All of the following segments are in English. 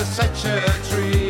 for such a tree.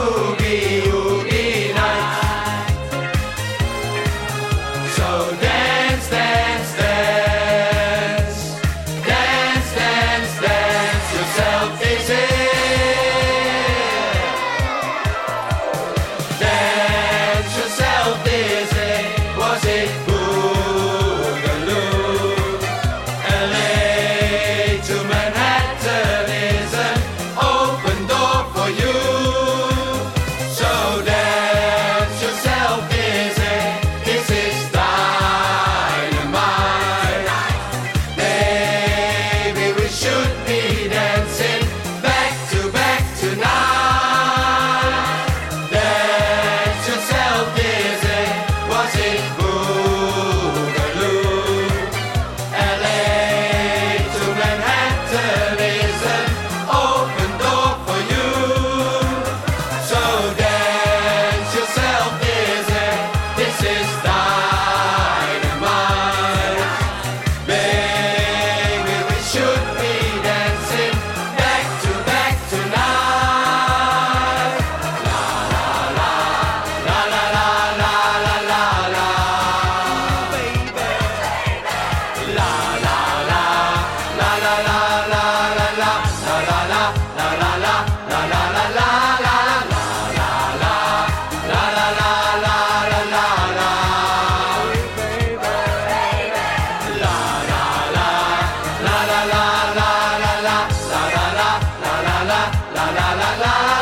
la la la